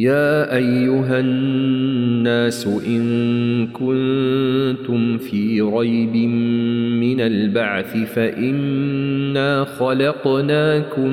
يا أيها الناس إن كنتم في ريب من البعث فإنا خلقناكم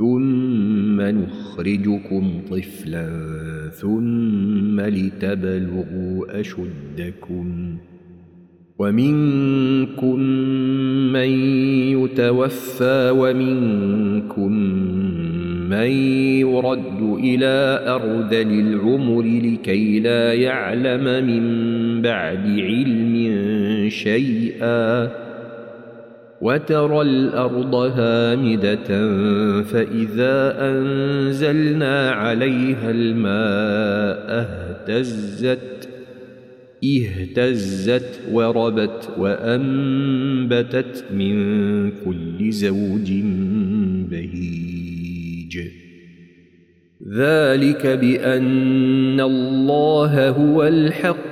ثم نخرجكم طفلا ثم لتبلغوا أشدكم ومنكم من يتوفى ومنكم من يرد إلى أرذل العمر لكي لا يعلم من بعد علم شيئا وترى الأرض هامدة فإذا أنزلنا عليها الماء اهتزت اهتزت وربت وأنبتت من كل زوج بهيج. ذلك بأن الله هو الحق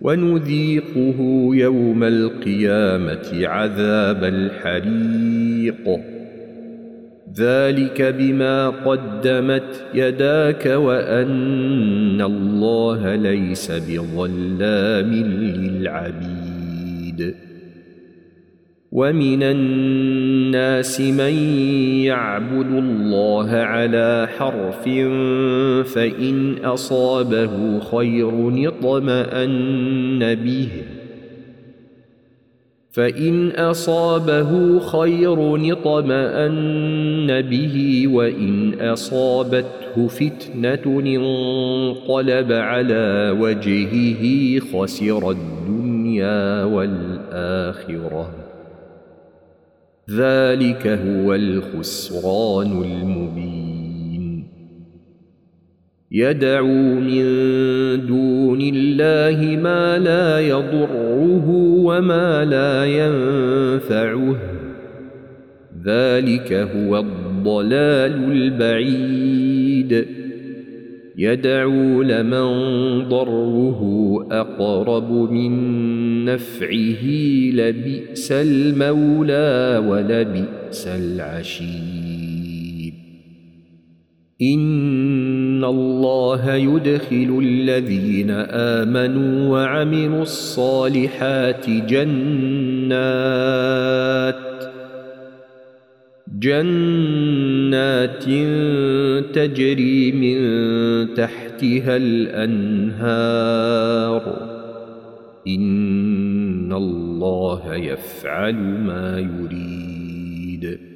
ونذيقه يوم القيامة عذاب الحريق. ذلك بما قدمت يداك وأن الله ليس بظلام للعبيد. ومن الناس من يعبد الله على حرف فإن أصابه خير اطمأن به فإن أصابه خير اطمأن به وإن أصابته فتنة انقلب على وجهه خسر الدنيا والآخرة ذلك هو الخسران المبين. يدعو من دون الله ما لا يضره وما لا ينفعه. ذلك هو الضلال البعيد. يدعو لمن ضره أقرب من نفعه لبئس المولى ولبئس العشير. إن الله يدخل الذين آمنوا وعملوا الصالحات جنات جنات تجري من تحتها الأنهار. إن الله يفعل ما يريد.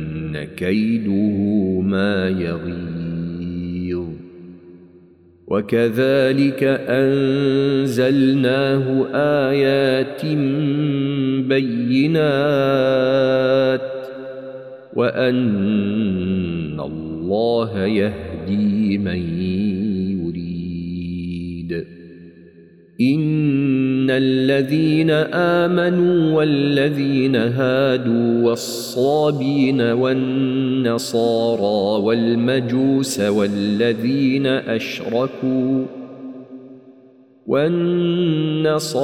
كيده ما يغيظ. وكذلك أنزلناه آيات بينات وأن الله يهدي من إن الذين آمنوا والذين هادوا والصابين والنصارى والمجوس والذين أشركوا والنصارى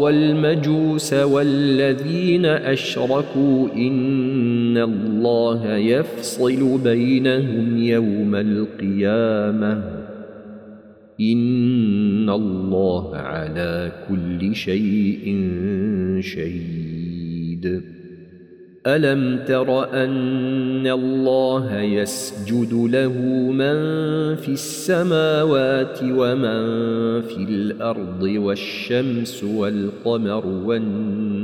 والمجوس والذين أشركوا إن الله يفصل بينهم يوم القيامة إن الله على كل شيء شهيد. ألم تر أن الله يسجد له من في السماوات ومن في الأرض والشمس والقمر والنجوم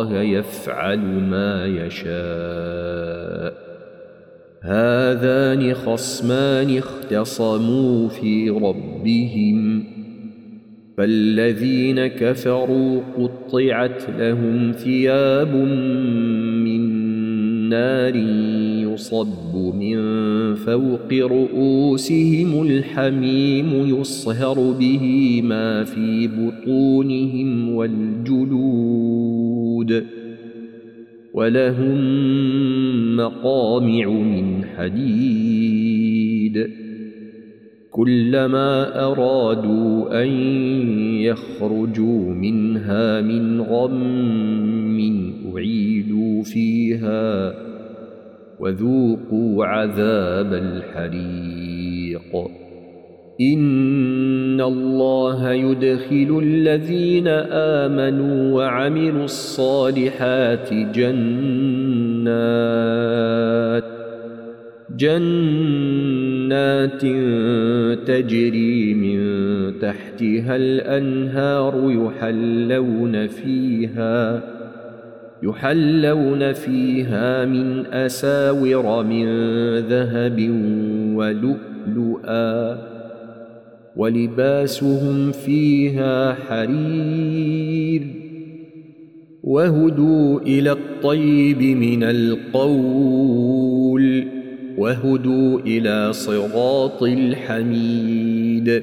الله يفعل ما يشاء. هذان خصمان اختصموا في ربهم. فالذين كفروا قطعت لهم ثياب من نار يصب من فوق رؤوسهم الحميم يصهر به ما في بطونهم والجلود. ولهم مقامع من حديد. كلما أرادوا أن يخرجوا منها من غم أعيدوا فيها وذوقوا عذاب الحريق. إن الله يدخل الذين آمنوا وعملوا الصالحات جنات جنات تجري من تحتها الأنهار يحلون فيها يحلون فيها من أساور من ذهب ولؤلؤا ولباسهم فيها حرير وهدوا إلى الطيب من القول وهدوا إلى صراط الحميد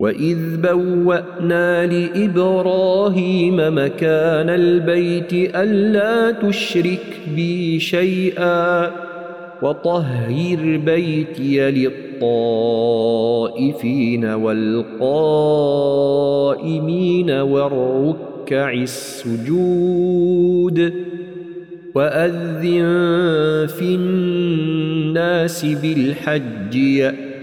وإذ بوأنا لإبراهيم مكان البيت ألا تشرك بي شيئا وطهر بيتي للطائفين والقائمين والركع السجود واذن في الناس بالحج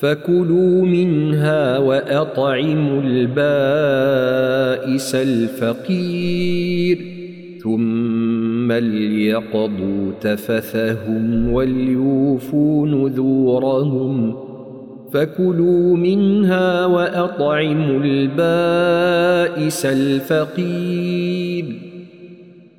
فكلوا منها وأطعموا البائس الفقير ثم ليقضوا تفثهم وليوفوا نذورهم فكلوا منها وأطعموا البائس الفقير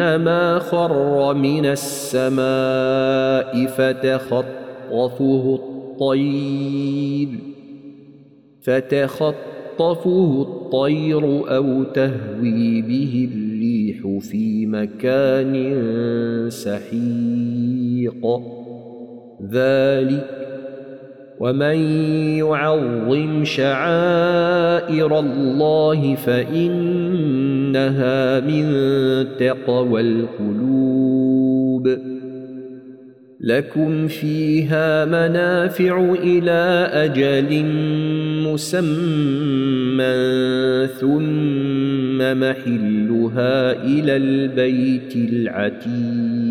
فكانما خر من السماء فتخطفه الطير فتخطفه الطير أو تهوي به الريح في مكان سحيق. ذلك ومن يعظم شعائر الله فانها من تقوى القلوب. لكم فيها منافع إلى أجل مسمى ثم محلها إلى البيت العتيق.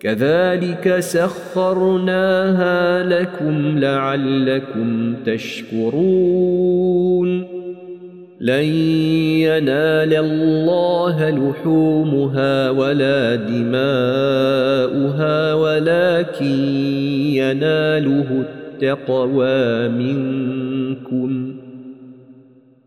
كذلك سخرناها لكم لعلكم تشكرون. لن ينال الله لحومها ولا دماؤها ولكن يناله التقوى منكم.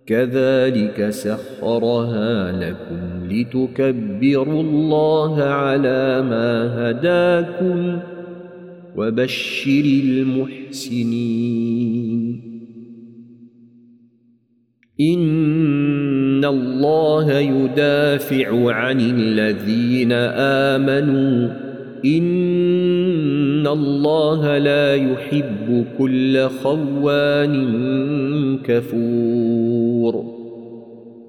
كذلك سخرها لكم لتكبروا الله على ما هداكم وبشر المحسنين. إن الله يدافع عن الذين آمنوا. إن الله لا يحب كل خوان كفور.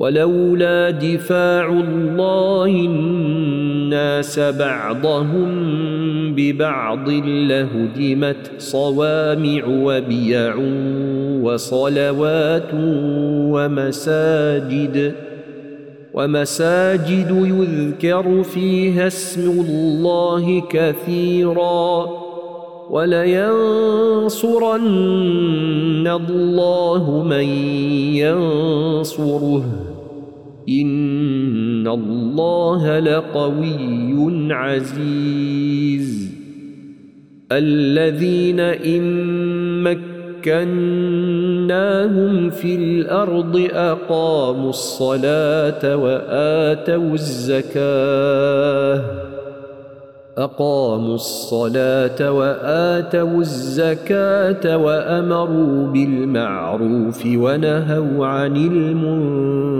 ولولا دفاع الله الناس بعضهم ببعض لهدمت صوامع وبيع وصلوات ومساجد ومساجد يذكر فيها اسم الله كثيرا ولينصرن الله من ينصره. ان الله لقوي عزيز. الذين ان مكناهم في الأرض اقاموا الصلاه واتوا الزكاه. اقاموا الصلاه واتوا الزكاه وامروا بالمعروف ونهوا عن المنكر.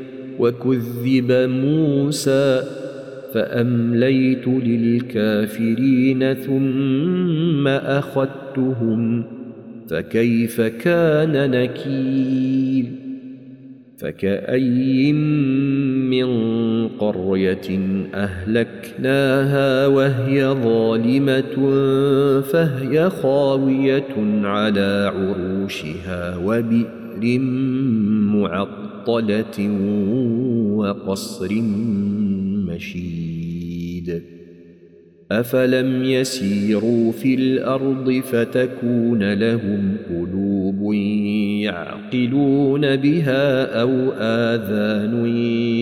وكذب موسى فأمليت للكافرين ثم أخذتهم فكيف كان نكير فكاين من قرية أهلكناها وهي ظالمة فهي خاوية على عروشها وبئر معطله وقصر مشيد افلم يسيروا في الأرض فتكون لهم قلوب يعقلون بها أو اذان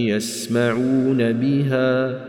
يسمعون بها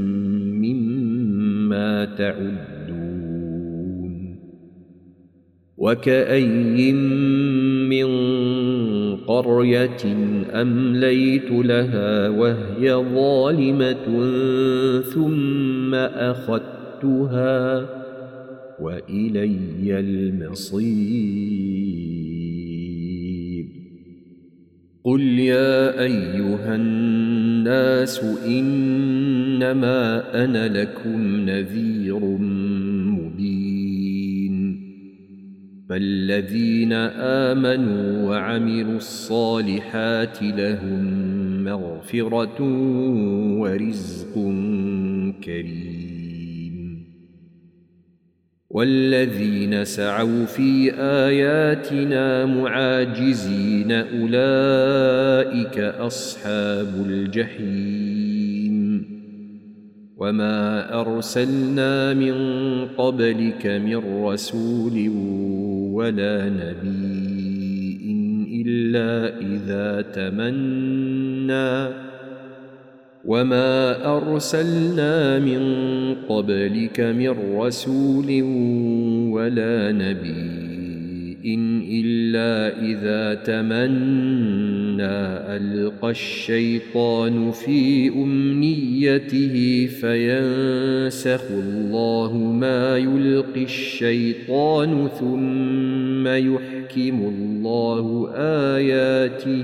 تعدون وكأين من قرية أمليت لها وهي ظالمة ثم أخذتها وإلي المصير قل يا أيها الناس إنما أنا لكم نذير فالذين آمنوا وعملوا الصالحات لهم مغفرة ورزق كريم. والذين سعوا في آياتنا معاجزين أولئك أصحاب الجحيم. وما أرسلنا من قبلك من رسول ولا نبي إلا إذا تمنى وما أرسلنا من قبلك من رسول ولا نبي إلا إذا تمنى فلما القى الشيطان في امنيته فينسخ الله ما يلقي الشيطان ثم يحكم الله اياته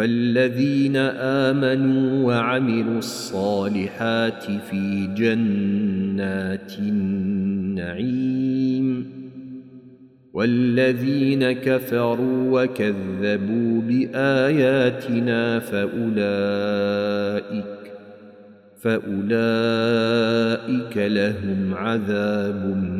فالذين آمنوا وعملوا الصالحات في جنات النعيم والذين كفروا وكذبوا بآياتنا فأولئك فأولئك لهم عذاب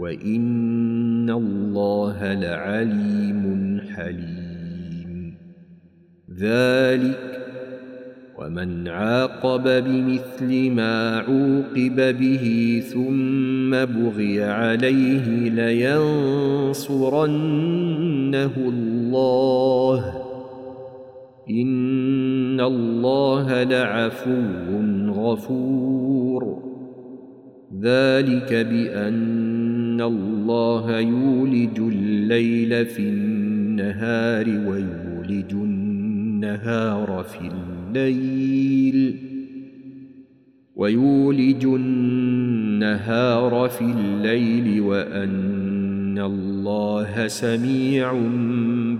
وان الله لعليم حليم. ذلك ومن عاقب بمثل ما عوقب به ثم بغي عليه لينصرنه الله ان الله لعفو غفور. ذلك بان الله يولج الليل في النهار ويولج النهار في الليل ويولج النهار في الليل وان الله سميع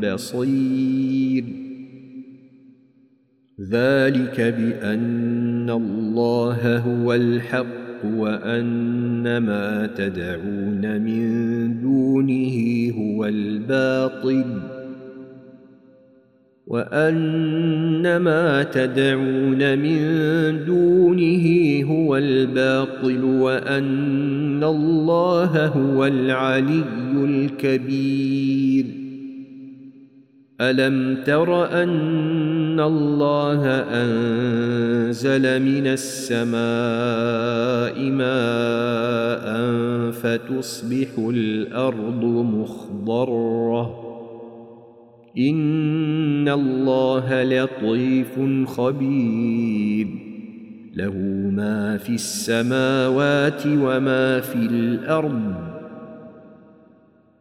بصير ذلك بان الله هو الحق وأن ما تدعون من دونه هو الباطل وأن ما تدعون من دونه هو الباطل وأن الله هو العلي الكبير الم تر ان الله انزل من السماء ماء فتصبح الأرض مخضره ان الله لطيف خبير. له ما في السماوات وما في الأرض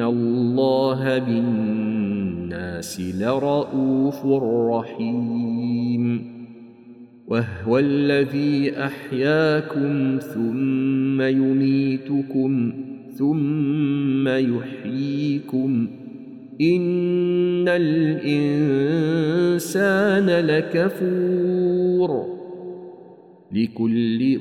ان الله بالناس لرءوف رحيم وهو الذي احياكم ثم يميتكم ثم يحييكم ان الانسان لكفور لكل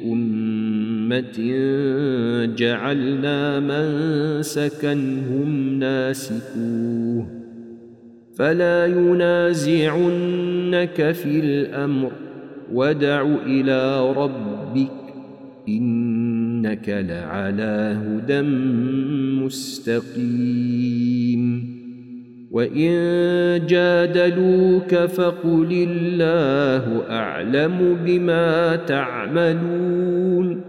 امه جعلنا منسكا هم ناسكوه. فلا ينازعنك في الأمر ودع إلى ربك إنك لعلى هدى مستقيم. وإن جادلوك فقل الله أعلم بما تعملون.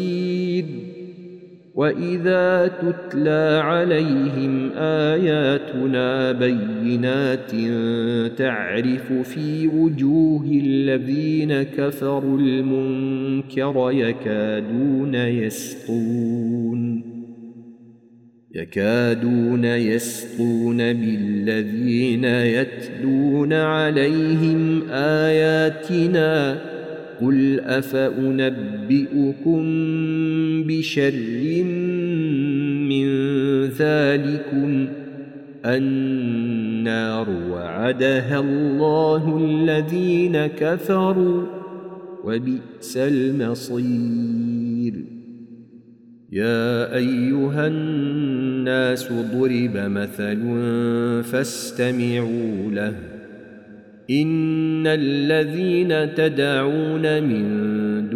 واذا تتلى عليهم اياتنا بينات تعرف في وجوه الذين كفروا المنكر يكادون يسقون يكادون يسقون بالذين يتلون عليهم اياتنا قل افانبئكم بشر من ذلكم النار وعدها الله الذين كفروا وبئس المصير. يا أيها الناس ضرب مثل فاستمعوا له. إن الذين تدعون من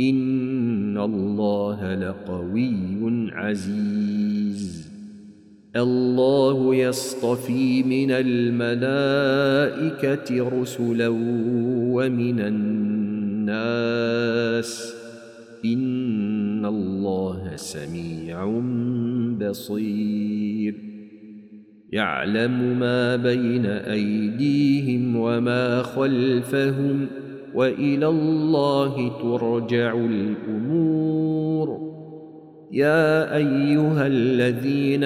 ان الله لقوي عزيز. الله يصطفي من الملائكه رسلا ومن الناس. ان الله سميع بصير. يعلم ما بين ايديهم وما خلفهم وإلى الله ترجع الأمور. يا أيها الذين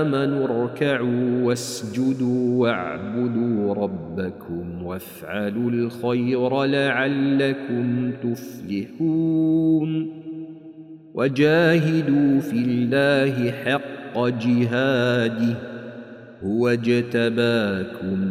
آمنوا اركعوا واسجدوا واعبدوا ربكم وافعلوا الخير لعلكم تفلحون. وجاهدوا في الله حق جهاده. هو اجتباكم